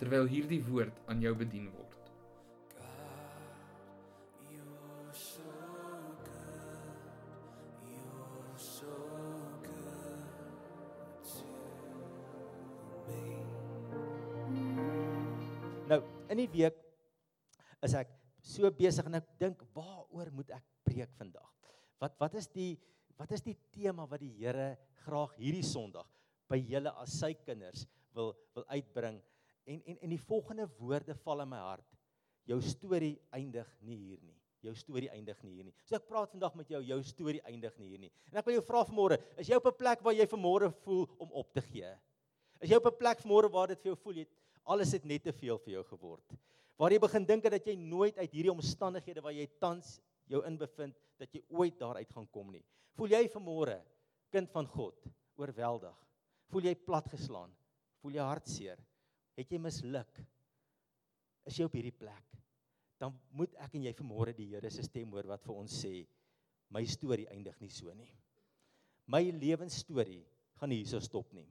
terwyl hierdie woord aan jou bedien word. Nou, in die week is ek so besig en ek dink waaroor moet ek preek vandag? Wat wat is die wat is die tema wat die Here graag hierdie Sondag by julle as sy kinders wil wil uitbring? En en en die volgende woorde val in my hart. Jou storie eindig nie hier nie. Jou storie eindig nie hier nie. So ek praat vandag met jou, jou storie eindig nie hier nie. En ek wil jou vra vanmôre, is jy op 'n plek waar jy vanmôre voel om op te gee? Is jy op 'n plek vanmôre waar dit vir jou voel jy alles het net te veel vir jou geword? Waar jy begin dink dat jy nooit uit hierdie omstandighede waar jy tans jou in bevind dat jy ooit daaruit gaan kom nie. Voel jy vanmôre kind van God oorweldig? Voel jy platgeslaan? Voel jy hartseer? Het jy misluk? Is jy op hierdie plek? Dan moet ek en jy vanmôre die Here se stem hoor wat vir ons sê, my storie eindig nie so nie. My lewensstorie gaan nie hierso stop nie.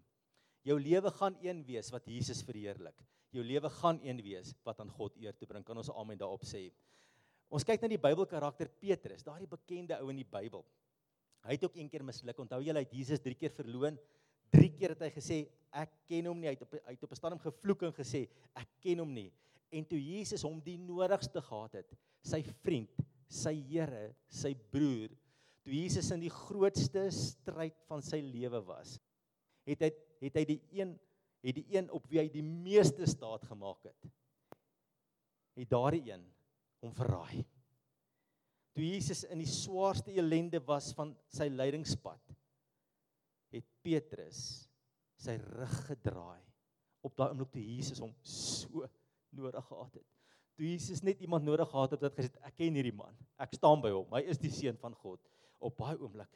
Jou lewe gaan een wees wat Jesus verheerlik. Jou lewe gaan een wees wat aan God eer toe bring. Kan ons amen daarop sê? Ons kyk na die Bybelkarakter Petrus, daardie bekende ou in die Bybel. Hy het ook een keer misluk. Onthou jy hy het Jesus 3 keer verloon? 3 keer het hy gesê ek ken hom nie. Hy het op hy het op 'n stadium gevloek en gesê ek ken hom nie. En toe Jesus hom die nodigste gehad het, sy vriend, sy Here, sy broer, toe Jesus in die grootste stryd van sy lewe was, het hy het hy die een het die een op wie hy die meeste staat gemaak het. Het daardie een hom verraai. Toe Jesus in die swaarste ellende was van sy lydingspad, het Petrus sy rug gedraai op daai oomblik toe Jesus hom so nodig gehad het. Toe Jesus net iemand nodig gehad het wat gesê het ek ken hierdie man. Ek staan by hom. Hy is die seun van God. Op daai oomblik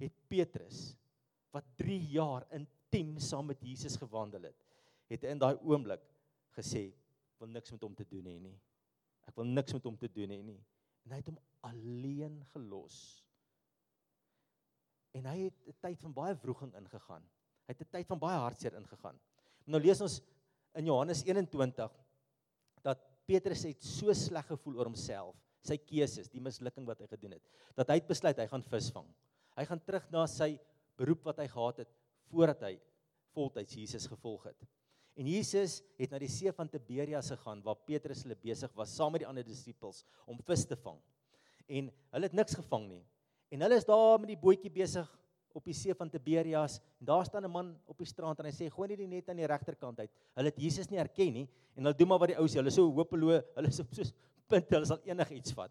het Petrus wat 3 jaar intiem saam met Jesus gewandel het, het in daai oomblik gesê wil niks met hom te doen hê nie. Ek wil niks met hom te doen hê nie. En hy het hom alleen gelos. En hy het 'n tyd van baie wroging ingegaan. Hy het 'n tyd van baie hartseer ingegaan. Nou lees ons in Johannes 21 dat Petrus het so sleg gevoel oor homself, sy keuses, die mislukking wat hy gedoen het, dat hy het besluit hy gaan visvang. Hy gaan terug na sy beroep wat hy gehad het voordat hy voltyds Jesus gevolg het. En Jesus het na die see van Tiberias gegaan waar Petrus hulle besig was saam met die ander disippels om vis te vang. En hulle het niks gevang nie. En hulle is daar met die bootjie besig op die see van Tiberias en daar staan 'n man op die strand en hy sê gooi net die net aan die regterkant uit. Hulle het Jesus nie herken nie en hulle doen maar wat die ou sê. Hulle is so hopeloos, hulle is soos punt, hulle sal enigiets vat.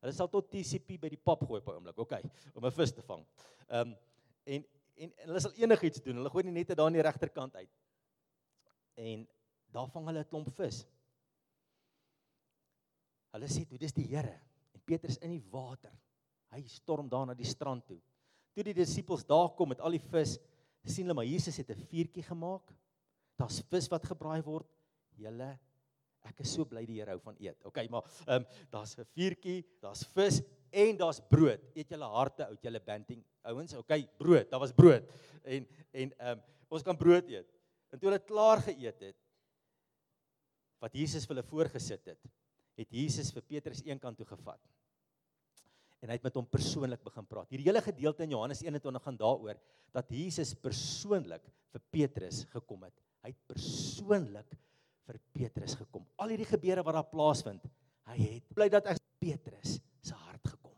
Hulle sal tot TCP by die pap gooi op 'n oomblik. OK, om 'n vis te vang. Ehm um, en en en hulle sal enigiets doen. Hulle gooi die nette daar aan die regterkant uit. En daar vang hulle 'n klomp vis. Hulle sê toe dis die Here en Petrus in die water. Hy storm daar na die strand toe. Toe die disippels daar kom met al die vis, sien hulle maar Jesus het 'n vuurtjie gemaak. Daar's vis wat gebraai word. Julle ek is so bly die Here hou van eet. OK, maar ehm um, daar's 'n vuurtjie, daar's vis en daar's brood. Eet julle harte uit julle banting ouens. OK, brood. Daar was brood. En en ehm um, ons kan brood eet. En toe hulle klaar geëet het wat Jesus vir hulle voorgesit het, het Jesus vir Petrus eenkant toe gevat. En hy het met hom persoonlik begin praat. Hierdie hele gedeelte in Johannes 21 gaan daaroor dat Jesus persoonlik vir Petrus gekom het. Hy het persoonlik vir Petrus gekom. Al hierdie gebeure wat daar plaasvind, hy het bly dat ek Petrus se hart gekom.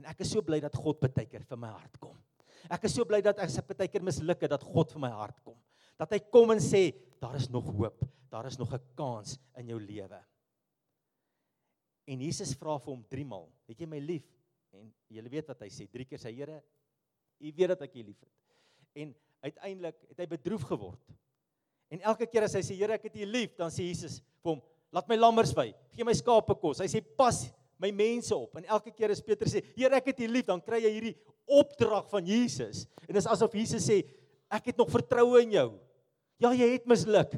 En ek is so bly dat God baie keer vir my hart kom. Ek is so bly dat ek se baie keer misluk het dat God vir my hart kom. Dat hy kom en sê daar is nog hoop. Daar is nog 'n kans in jou lewe. En Jesus vra vir hom 3 maal, "Het jy my lief?" En jy weet wat hy sê, 3 keer sê Here, "U weet dat ek U liefhet." En uiteindelik het hy bedroef geword. En elke keer as hy sê Here, ek het U lief, dan sê Jesus vir hom, laat my lammers wy, gee my skape kos. Hy sê pas my mense op. En elke keer as Petrus sê, Here, ek het U lief, dan kry jy hierdie opdrag van Jesus. En dit is asof Jesus sê, ek het nog vertroue in jou. Ja, jy het misluk.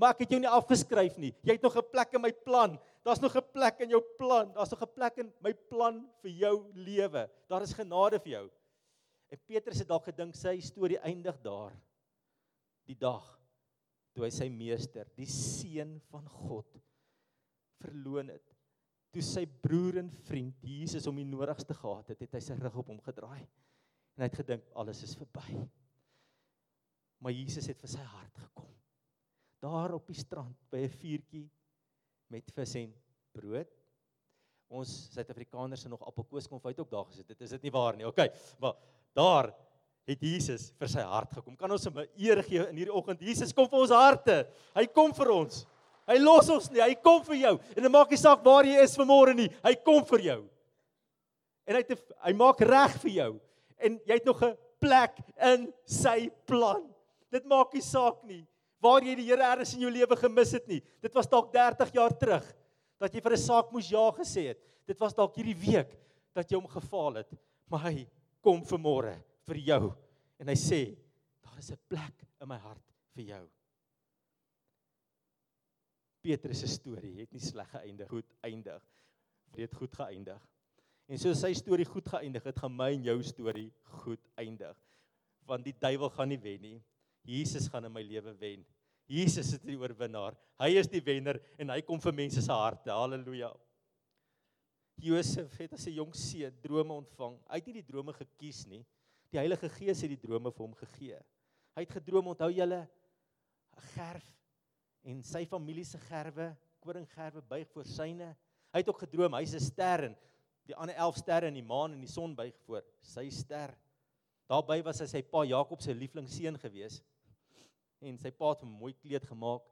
Maar ek het jou nie afgeskryf nie. Jy het nog 'n plek in my plan. Daar's nog 'n plek in jou plan. Daar's nog 'n plek in my plan vir jou lewe. Daar is genade vir jou. En Petrus het dalk gedink sy storie eindig daar. Die dag toe hy sy meester, die seun van God, verloon het. Toe sy broer en vriend Jesus om die nodigste gehad het, het hy sy rug op hom gedraai. En hy het gedink alles is verby. Maar Jesus het vir sy hart gekom. Daar op die strand by 'n vuurtjie met vis en brood. Ons Suid-Afrikaners het nog appelkoos kom uit ook daar gesit. Dit is dit nie waar nie. OK. Maar daar het Jesus vir sy hart gekom. Kan ons hom 'n eer gee in hierdie oggend? Jesus kom vir ons harte. Hy kom vir ons. Hy los ons nie. Hy kom vir jou. En dit maak nie saak waar jy is vanmôre nie. Hy kom vir jou. En hy te, hy maak reg vir jou. En jy het nog 'n plek in sy plan. Dit maak nie saak nie waar jy die Here eers in jou lewe gemis het nie. Dit was dalk 30 jaar terug dat jy vir 'n saak moes ja gesê het. Dit was dalk hierdie week dat jy hom gefaal het. Maar hy kom vanmôre vir jou en hy sê daar is 'n plek in my hart vir jou. Petrus se storie het nie sleg geëindig, goed eindig. Dit het goed geëindig. En so sy storie goed geëindig het, gaan my en jou storie goed eindig. Want die duiwel gaan nie wen nie. Jesus gaan in my lewe wen. Jesus is die oorwinnaar. Hy is die wenner en hy kom vir mense se harte. Halleluja. Josef het as 'n jong seun drome ontvang. Hy het nie die drome gekies nie. Die Heilige Gees het die drome vir hom gegee. Hy het gedroom, onthou julle, 'n gerf en sy familie se gerwe, koringgerwe buig voor syne. Hy het ook gedroom hy's 'n ster en die ander 11 sterre in die maan en die son buig voor sy ster. Daarby was hy sy pa Jakob se lieflingseun gewees en sy pa het hom mooi kleed gemaak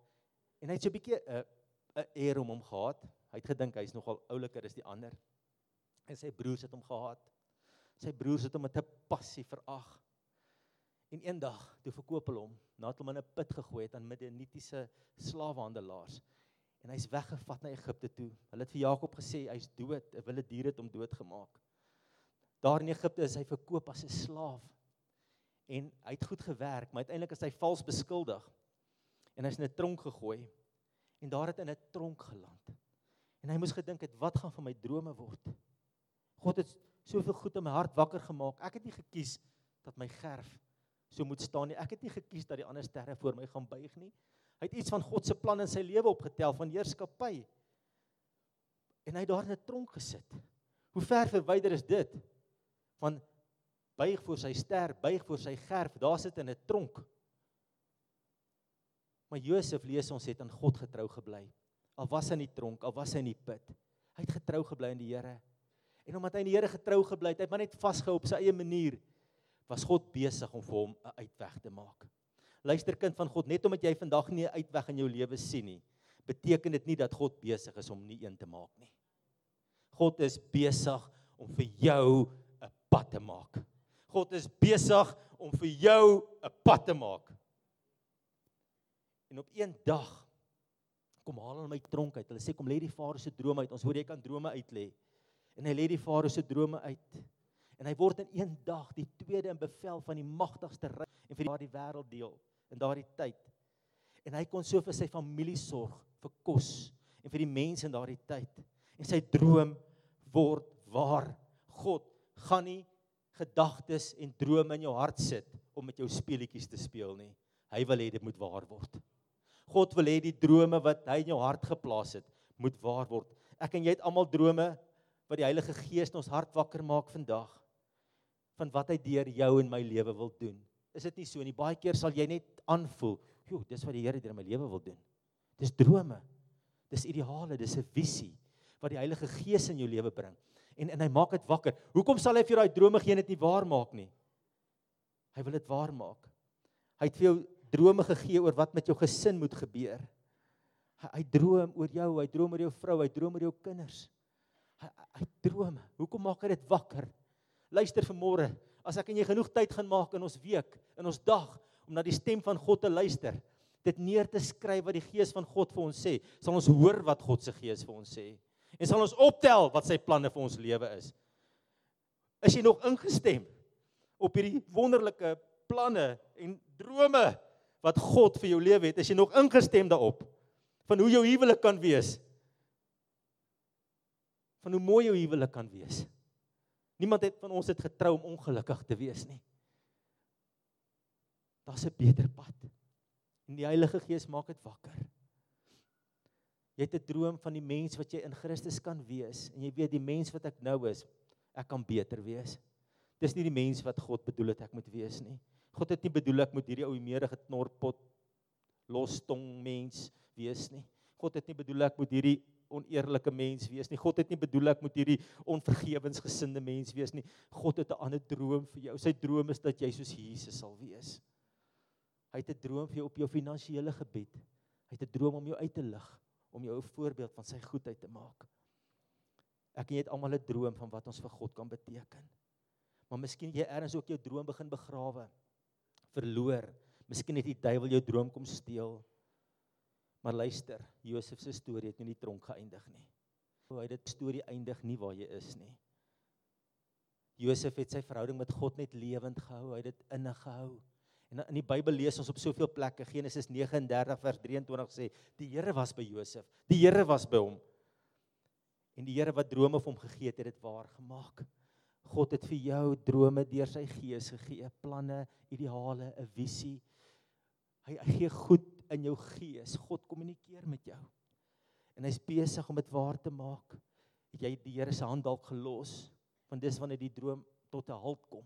en hy het so 'n bietjie 'n 'n eer om hom gehad. Hy het gedink hy's nogal ouliker as die ander. En sy broers het hom gehaat. Sy broers het hom met 'n passie verag. En eendag, toe verkoop hulle hom, nadat hom in 'n put gegooi het aan Midianitiese slawehandelaars. En hy's weggevat na Egipte toe. Hulle het vir Jakob gesê hy's dood, 'n wilde dier het hom doodgemaak. Daar in Egipte is hy verkoop as 'n slaaf en hy het goed gewerk, maar uiteindelik is hy vals beskuldig en hy's in 'n tronk gegooi en daar het in 'n tronk geland. En hy moes gedink het wat gaan van my drome word. God het soveel goed in my hart wakker gemaak. Ek het nie gekies dat my gerf so moet staan nie. Ek het nie gekies dat die ander sterre voor my gaan buig nie. Hy het iets van God se plan in sy lewe opgetel van heerskappy. En hy het daar in 'n tronk gesit. Hoe ver verwyder is dit? Van buig voor sy ster, buig voor sy gerf, daar sit in 'n tronk. Maar Josef lees ons het aan God getrou gebly. Al was hy in die tronk, al was hy in die put. Hy het getrou gebly aan die Here. En omdat hy aan die Here getrou gebly het, hy het maar net vasgehou op sy eie manier, was God besig om vir hom 'n uitweg te maak. Luister kind van God, net omdat jy vandag nie 'n uitweg in jou lewe sien nie, beteken dit nie dat God besig is om nie een te maak nie. God is besig om vir jou 'n pad te maak. God is besig om vir jou 'n pad te maak. En op een dag kom haal hulle my tronk uit. Hulle sê kom lê die farao se drome uit. Ons hoor jy kan drome uit lê. En hy lê die farao se drome uit. En hy word in een dag die tweede in bevel van die magtigste ryk en vir daardie wêreld deel in daardie tyd. En hy kon so vir sy familie sorg, vir kos en vir die mense in daardie tyd. En sy droom word waar. God gaan nie gedagtes en drome in jou hart sit om met jou speletjies te speel nie. Hy wil hê dit moet waar word. God wil hê die drome wat hy in jou hart geplaas het, moet waar word. Ek en jy het almal drome wat die Heilige Gees in ons hart wakker maak vandag van wat hy deur jou en my lewe wil doen. Is dit nie so nie? Baie keer sal jy net aanvoel, "Jo, dis wat die Here deur my lewe wil doen." Dis drome. Dis ideale, dis 'n visie wat die Heilige Gees in jou lewe bring en en hy maak dit wakker. Hoekom sal hy vir jou daai drome gee en dit nie waar maak nie? Hy wil dit waar maak. Hy het vir jou drome gegee oor wat met jou gesin moet gebeur. Hy, hy droom oor jou, hy droom oor jou vrou, hy droom oor jou kinders. Hy hy droom. Hoekom maak hy dit wakker? Luister vanmôre, as ek en jy genoeg tyd gaan maak in ons week, in ons dag om na die stem van God te luister, dit neer te skryf wat die Gees van God vir ons sê, sal ons hoor wat God se Gees vir ons sê en sal ons optel wat sy planne vir ons lewe is. Is jy nog ingestem op hierdie wonderlike planne en drome wat God vir jou lewe het? Is jy nog ingestem daarop van hoe jou huwelik kan wees? Van hoe mooi jou huwelik kan wees? Niemand het van ons het getrou om ongelukkig te wees nie. Daar's 'n beter pad. En die Heilige Gees maak dit wakker. Jy het 'n droom van die mens wat jy in Christus kan wees en jy weet die mens wat ek nou is, ek kan beter wees. Dis nie die mens wat God bedoel het ek moet wees nie. God het nie bedoel ek moet hierdie ou meerige knorpot lostong mens wees nie. God het nie bedoel ek moet hierdie oneerlike mens wees nie. God het nie bedoel ek moet hierdie onvergewensgesinde mens wees nie. God het 'n ander droom vir jou. Sy droom is dat jy soos Jesus sal wees. Hy het 'n droom vir jou op jou finansiële gebied. Hy het 'n droom om jou uit te lig, om jou 'n voorbeeld van sy goedheid te maak. Ek en jy het almal 'n droom van wat ons vir God kan beteken. Maar miskien jy ergens ook jou droom begin begrawe, verloor. Miskien het die duiwel jou droom kom steel. Maar luister, Josef se storie het nie in die tronk geëindig nie. Hoe hy dit storie eindig nie waar jy is nie. Josef het sy verhouding met God net lewend gehou, hy het dit innig gehou. En in die Bybel lees ons op soveel plekke, Genesis 39 vers 23 sê, die Here was by Josef. Die Here was by hom. En die Here wat drome vir hom gegee het, het dit waar gemaak. God het vir jou drome deur sy gees gegee, planne, ideale, 'n visie. Hy, hy gee goed in jou gees. God kommunikeer met jou. En hy's besig om dit waar te maak. Het jy die Here se hand dalk gelos? Want dis wanneer die droom tot 'n halt kom.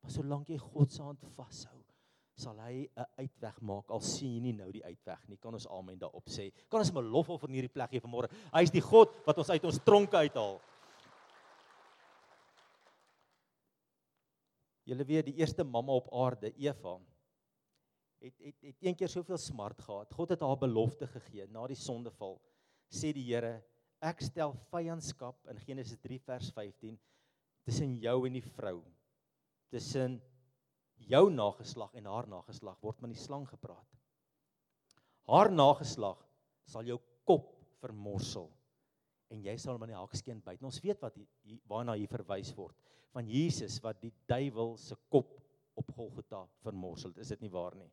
Maar solank jy God se hand vashou, sal hy 'n uitweg maak al sien jy nie nou die uitweg nie. Kan ons amen daarop sê? Kan ons 'n lof op in hierdie plek gee vanmôre? Hy is die God wat ons uit ons tronke uithaal. Julle weet die eerste mamma op aarde, Eva, het het het een keer soveel smart gehad. God het haar belofte gegee na die sondeval. Sê die Here, ek stel vyandskap in Genesis 3 vers 15 tussen jou en die vrou. Tussen jou nageslag en haar nageslag word met die slang gepraat. Haar nageslag sal jou kop vermorsel en jy sal met die hakskeen byt. Ons weet wat hier waarna hier verwys word van Jesus wat die duiwel se kop op Golgotha vermorsel. Is dit nie waar nie?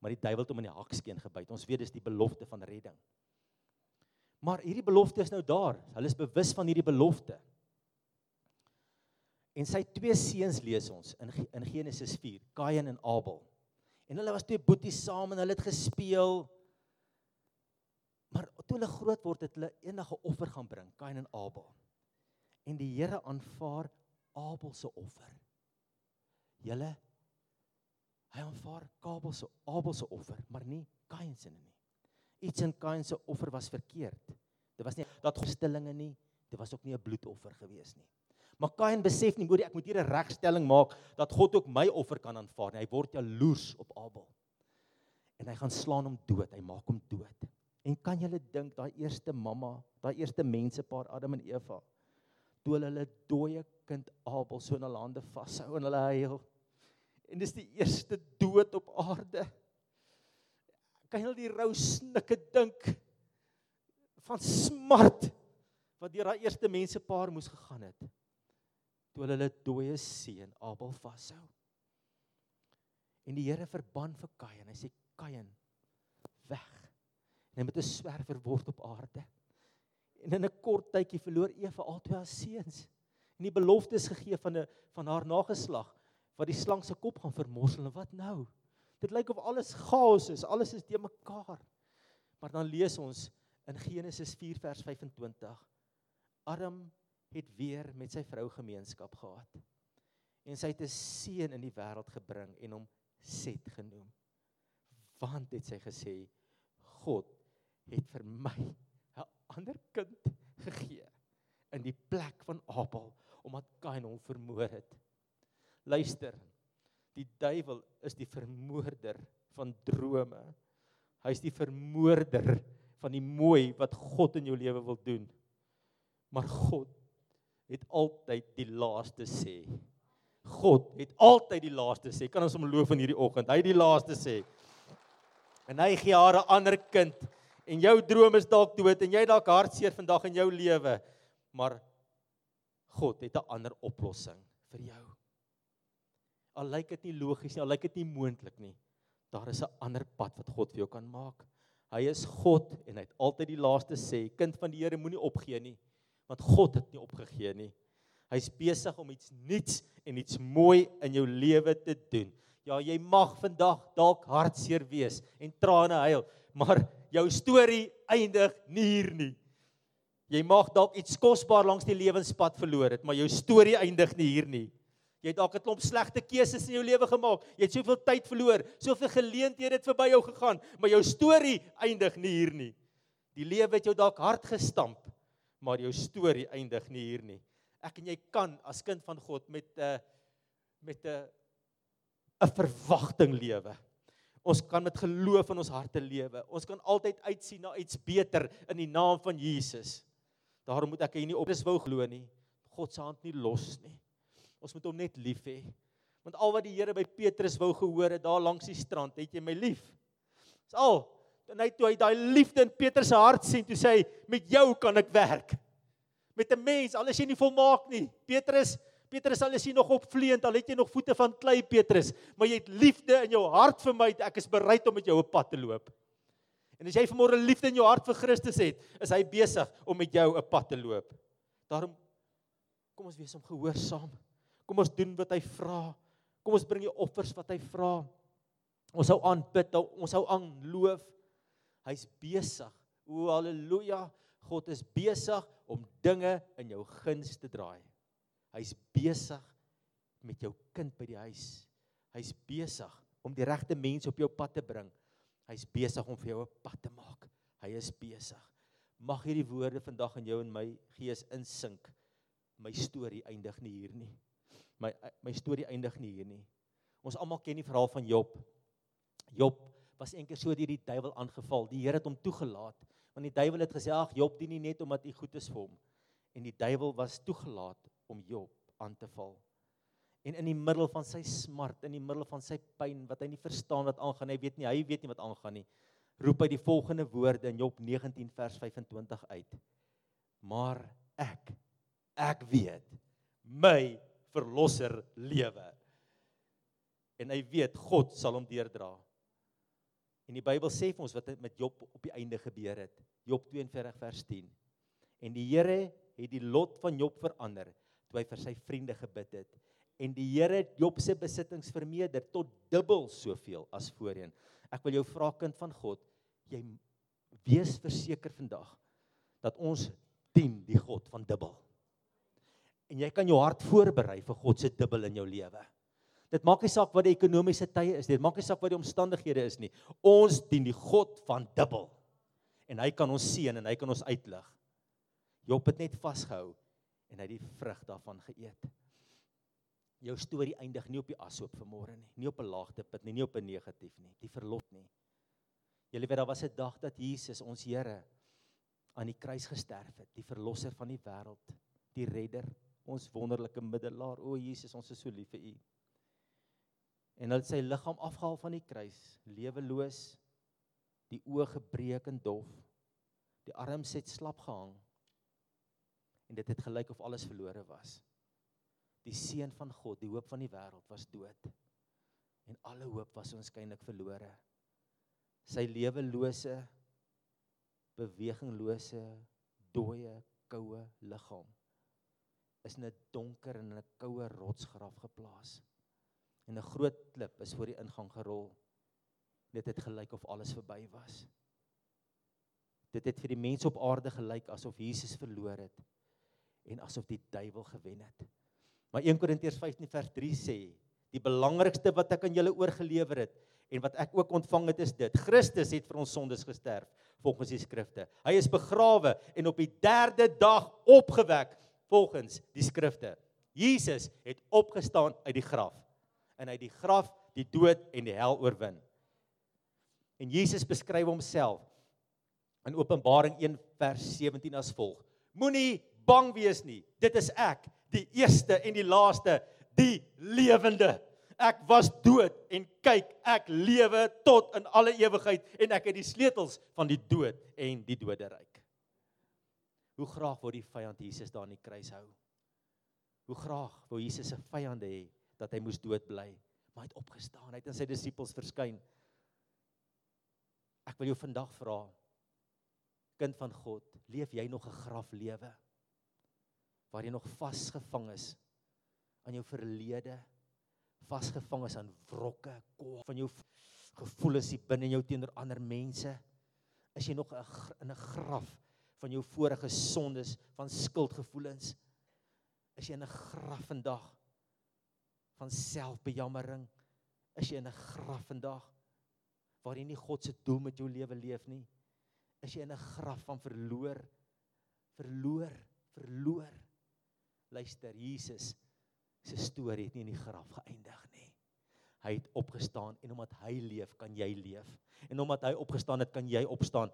Maar die duiwel het hom in die hakskeen gebyt. Ons weet dis die belofte van redding. Maar hierdie belofte is nou daar. Hulle is bewus van hierdie belofte. En sy twee seuns lees ons in in Genesis 4, Kain en Abel. En hulle was twee boeties saam en hulle het gespeel. Maar toe hulle groot word, het hulle enige offer gaan bring, Kain en Abel. En die Here aanvaar Abel se offer. Julle hy aanvaar Abel se Abel se offer, maar nie Kain se nie. Iets in Kain se offer was verkeerd. Dit was nie dat godstillinge nie, dit was ook nie 'n bloedoffer gewees nie. Maar Kain besef nie, moeder, ek moet hier 'n regstelling maak dat God ook my offer kan aanvaar nie. Hy word jaloers op Abel. En hy gaan slaan hom dood. Hy maak hom dood. En kan julle dink daai eerste mamma, daai eerste mensepaar Adam en Eva, toe hulle hulle dooie kind Abel so in hulle hande vashou en hulle huil. En dis die eerste dood op aarde. Kan jy die rou snikke dink van smart wat deur daai eerste mensepaar moes gegaan het? Toe hulle hulle dooie seun Abel vashou. En die Here verban vir Kain. Hy sê Kain weg. En hy moet 'n swerwer word op aarde. En in 'n kort tydjie verloor Eva albei haar seuns. En die belofte is gegee van 'n van haar nageslag wat die slang se kop gaan vermorsel en wat nou? Dit lyk of alles chaos is, alles is te mekaar. Maar dan lees ons in Genesis 4 vers 25. Adam het weer met sy vrou gemeenskap gehad. En sy het 'n seun in die wêreld gebring en hom Set genoem. Want het sy gesê God het vir my 'n ander kind gegee in die plek van Abel omdat Kain hom vermoor het. Luister. Die duiwel is die vermoorder van drome. Hy's die vermoorder van die mooi wat God in jou lewe wil doen. Maar God het altyd die laaste sê. God het altyd die laaste sê. Kan ons hom loof in hierdie oggend? Hy het die laaste sê. En hy gee haar 'n ander kind en jou droom is dalk dood en jy dalk hartseer vandag in jou lewe, maar God het 'n ander oplossing vir jou. Al lyk dit nie logies nie, al lyk dit nie moontlik nie, daar is 'n ander pad wat God vir jou kan maak. Hy is God en hy het altyd die laaste sê. Kind van die Here moenie opgee nie, want God het nie opgegee nie. Hy's besig om iets nuuts en iets mooi in jou lewe te doen. Ja, jy mag vandag dalk hartseer wees en trane huil, maar jou storie eindig nie hier nie. Jy mag dalk iets kosbaar langs die lewenspad verloor het, maar jou storie eindig nie hier nie. Jy het dalk 'n klomp slegte keuses in jou lewe gemaak. Jy het soveel tyd verloor, soveel geleenthede het verby jou gegaan, maar jou storie eindig nie hier nie. Die lewe het jou dalk hard gestamp, maar jou storie eindig nie hier nie. Ek en jy kan as kind van God met 'n uh, met 'n uh, 'n verwagting lewe. Ons kan met geloof in ons harte lewe. Ons kan altyd uitsien na iets beter in die naam van Jesus. Daarom moet ek hier nie op dis wou glo nie. God se hand nie los nie. Ons moet hom net lief hê. Want al wat die Here by Petrus wou gehoor het daar langs die strand, het jy my lief. Dis al. En hy toe hy daai liefde in Petrus se hart sien, toe sê hy, met jou kan ek werk. Met 'n mens, al is jy nie volmaak nie. Petrus, Petrus al is jy nog opvleend, al het jy nog voete van klei, Petrus, maar jy het liefde in jou hart vir my. Ek is bereid om met jou op pad te loop. En as jy vanmôre liefde in jou hart vir Christus het, is hy besig om met jou 'n pad te loop. Daarom kom ons wees om gehoorsaam. Kom ons doen wat hy vra. Kom ons bring die offers wat hy vra. Ons hou aanbid, ons hou aanloof. Hy's besig. O haleluja. God is besig om dinge in jou guns te draai. Hy's besig met jou kind by die huis. Hy's besig om die regte mense op jou pad te bring. Hy's besig om vir jou 'n pad te maak. Hy is besig. Mag hierdie woorde vandag in jou en my gees insink. My storie eindig nie hier nie my my storie eindig nie hier nie. Ons almal ken die verhaal van Job. Job was eendag so deur die duiwel aangeval. Die Here het hom toegelaat want die duiwel het gesê ag Job dien nie net omdat hy goed is vir hom. En die duiwel was toegelaat om Job aan te val. En in die middel van sy smart, in die middel van sy pyn wat hy nie verstaan wat aangaan nie, hy weet nie, hy weet nie wat aangaan nie, roep hy die volgende woorde in Job 19 vers 25 uit. Maar ek ek weet my verlosser lewe. En hy weet God sal hom deurdra. En die Bybel sê vir ons wat met Job op die einde gebeur het. Job 42 vers 10. En die Here het die lot van Job verander toe hy vir sy vriende gebid het. En die Here het Job se besittings vermeerder tot dubbel soveel as voorheen. Ek wil jou vra kind van God, jy wees verseker vandag dat ons dien die God van dubbel en jy kan jou hart voorberei vir God se dubbel in jou lewe. Dit maak nie saak wat die ekonomiese tye is nie, dit maak nie saak wat die omstandighede is nie. Ons dien die God van dubbel. En hy kan ons seën en hy kan ons uitlig. Job het net vasgehou en hy het die vrug daarvan geëet. Jou storie eindig nie op die ashoop vanmôre nie, nie op 'n laagtepunt nie, nie op 'n negatief nie, die verlot nie. Julle weet daar was 'n dag dat Jesus ons Here aan die kruis gesterf het, die verlosser van die wêreld, die redder, ons wonderlike middelaar. O Jesus, ons is so lief vir U. En het sy liggaam afgehaal van die kruis, leweloos, die oë gebreek en dof, die arms het slap gehang. En dit het gelyk of alles verlore was. Die seun van God, die hoop van die wêreld was dood. En alle hoop was onskynlik verlore. Sy lewelose beweginglose dooie koue liggaam is in 'n donker en 'n koue rotsgraf geplaas. En 'n groot klip is voor die ingang gerol. Dit het gelyk of alles verby was. Dit het vir die mense op aarde gelyk asof Jesus verloor het en asof die duiwel gewen het. Maar 1 Korintiërs 15 vers 3 sê, die belangrikste wat ek aan julle oorgelewer het en wat ek ook ontvang het is dit: Christus het vir ons sondes gesterf volgens die skrifte. Hy is begrawe en op die 3de dag opgewek volgens die skrifte. Jesus het opgestaan uit die graf en uit die graf die dood en die hel oorwin. En Jesus beskryf homself in Openbaring 1 vers 17 as volg: Moenie bang wees nie. Dit is ek, die eerste en die laaste, die lewende. Ek was dood en kyk, ek lewe tot in alle ewigheid en ek het die sleutels van die dood en die doderyk. Hoe graag wou die vyand Jesus daar in die kruis hou. Hoe graag wou Jesus se vyande hê dat hy moes dood bly, maar hy het opgestaan, hy het aan sy disippels verskyn. Ek wil jou vandag vra, kind van God, leef jy nog 'n graflewe waar jy nog vasgevang is aan jou verlede, vasgevang is aan wrokke, kwaad van jou gevoelens hier binne jou teenoor ander mense? Is jy nog in 'n graf van jou vorige sondes, van skuldgevoelens? Is jy in 'n graf vandag van selfbejammering? Is jy in 'n graf vandag waar jy nie God se doel met jou lewe leef nie? Is jy in 'n graf van verloor? Verloor, verloor. Luister, Jesus se storie het nie in die graf geëindig nie. Hy het opgestaan en omdat hy leef, kan jy leef. En omdat hy opgestaan het, kan jy opstaan.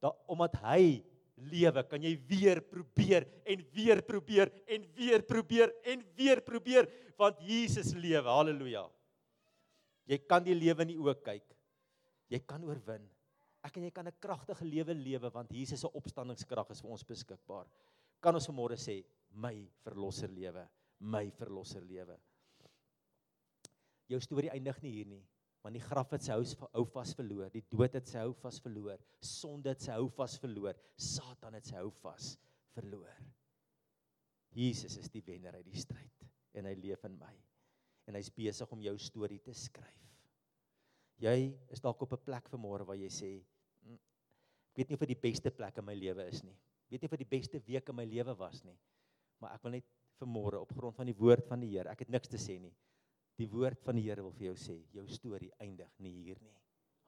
Da omdat hy lewe, kan jy weer probeer en weer probeer en weer probeer en weer probeer want Jesus lewe. Halleluja. Jy kan die lewe in die oë kyk. Jy kan oorwin. Ek en jy kan 'n kragtige lewe lewe want Jesus se opstandingskrag is vir ons beskikbaar. Kan ons vanmôre sê my verlosser lewe? my verlosser lewe. Jou storie eindig nie hier nie, want die graf het sy hou vas verloor, die dood het sy hou vas verloor, sonde het sy hou vas verloor, Satan het sy hou vas verloor. Jesus is die wenner uit die stryd en hy leef in my en hy's besig om jou storie te skryf. Jy is dalk op 'n plek vanmôre waar jy sê hm, ek weet nie of dit die beste plek in my lewe is nie. Weet nie of dit die beste week in my lewe was nie. Maar ek wil net vanmôre op grond van die woord van die Here. Ek het niks te sê nie. Die woord van die Here wil vir jou sê, jou storie eindig nie hier nie.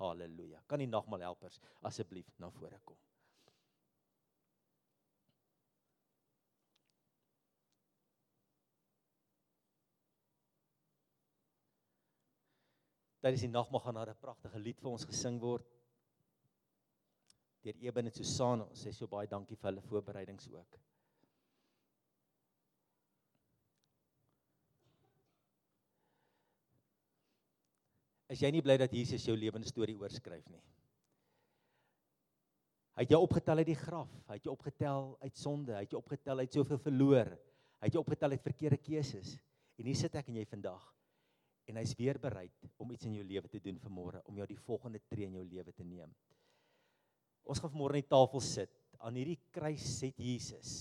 Halleluja. Kan die nagmaal helpers asseblief na vore kom? Is die nagmaal gaan daar 'n pragtige lied vir ons gesing word. Deur Eben en Susan, ons sê so baie dankie vir hulle voorbereidings ook. Is jy nie bly dat Jesus jou lewende storie oorskryf nie. Hy het jou opgetel uit die graf, hy het jou opgetel uit sonde, hy het jou opgetel uit soveel verloor, hy het jou opgetel uit verkeerde keuses. En hier sit ek en jy vandag en hy's weer bereid om iets in jou lewe te doen vanmôre, om jou die volgende tree in jou lewe te neem. Ons gaan vanmôre aan die tafel sit. Aan hierdie kruis het Jesus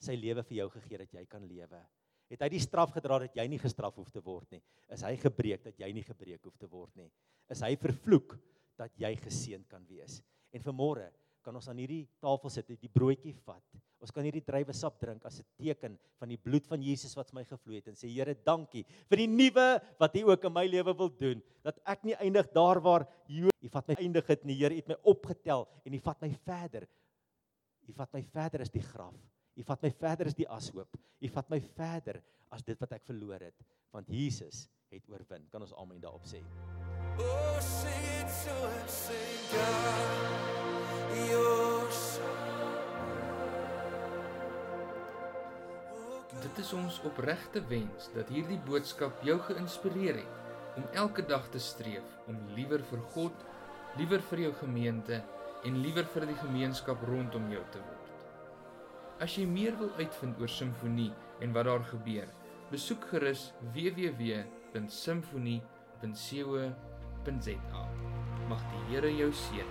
sy lewe vir jou gegee dat jy kan lewe het hy die straf gedra dat jy nie gestraf hoef te word nie. Is hy gebreek dat jy nie gebreek hoef te word nie. Is hy vervloek dat jy geseën kan wees. En vanmôre kan ons aan hierdie tafel sit, die broodjie vat. Ons kan hierdie druiwesap drink as 'n teken van die bloed van Jesus wat my gevloei het en sê Here, dankie vir die nuwe wat U ook in my lewe wil doen. Dat ek nie eindig daar waar U vat my eindig het nie. Here, U het my opgetel en U vat my verder. U vat my verder as die graf. U vat my verder as die ashoop. U vat my verder as dit wat ek verloor het, want Jesus het oorwin. Kan ons almal daarop sê? Oh, sing it so and sing God. Your Dit is ons opregte wens dat hierdie boodskap jou geïnspireer het om elke dag te streef om liewer vir God, liewer vir jou gemeente en liewer vir die gemeenskap rondom jou te word. As jy meer wil uitvind oor simfonie en wat daar gebeur, besoek gerus www.simfonie.co.za. Mag die Here jou seën.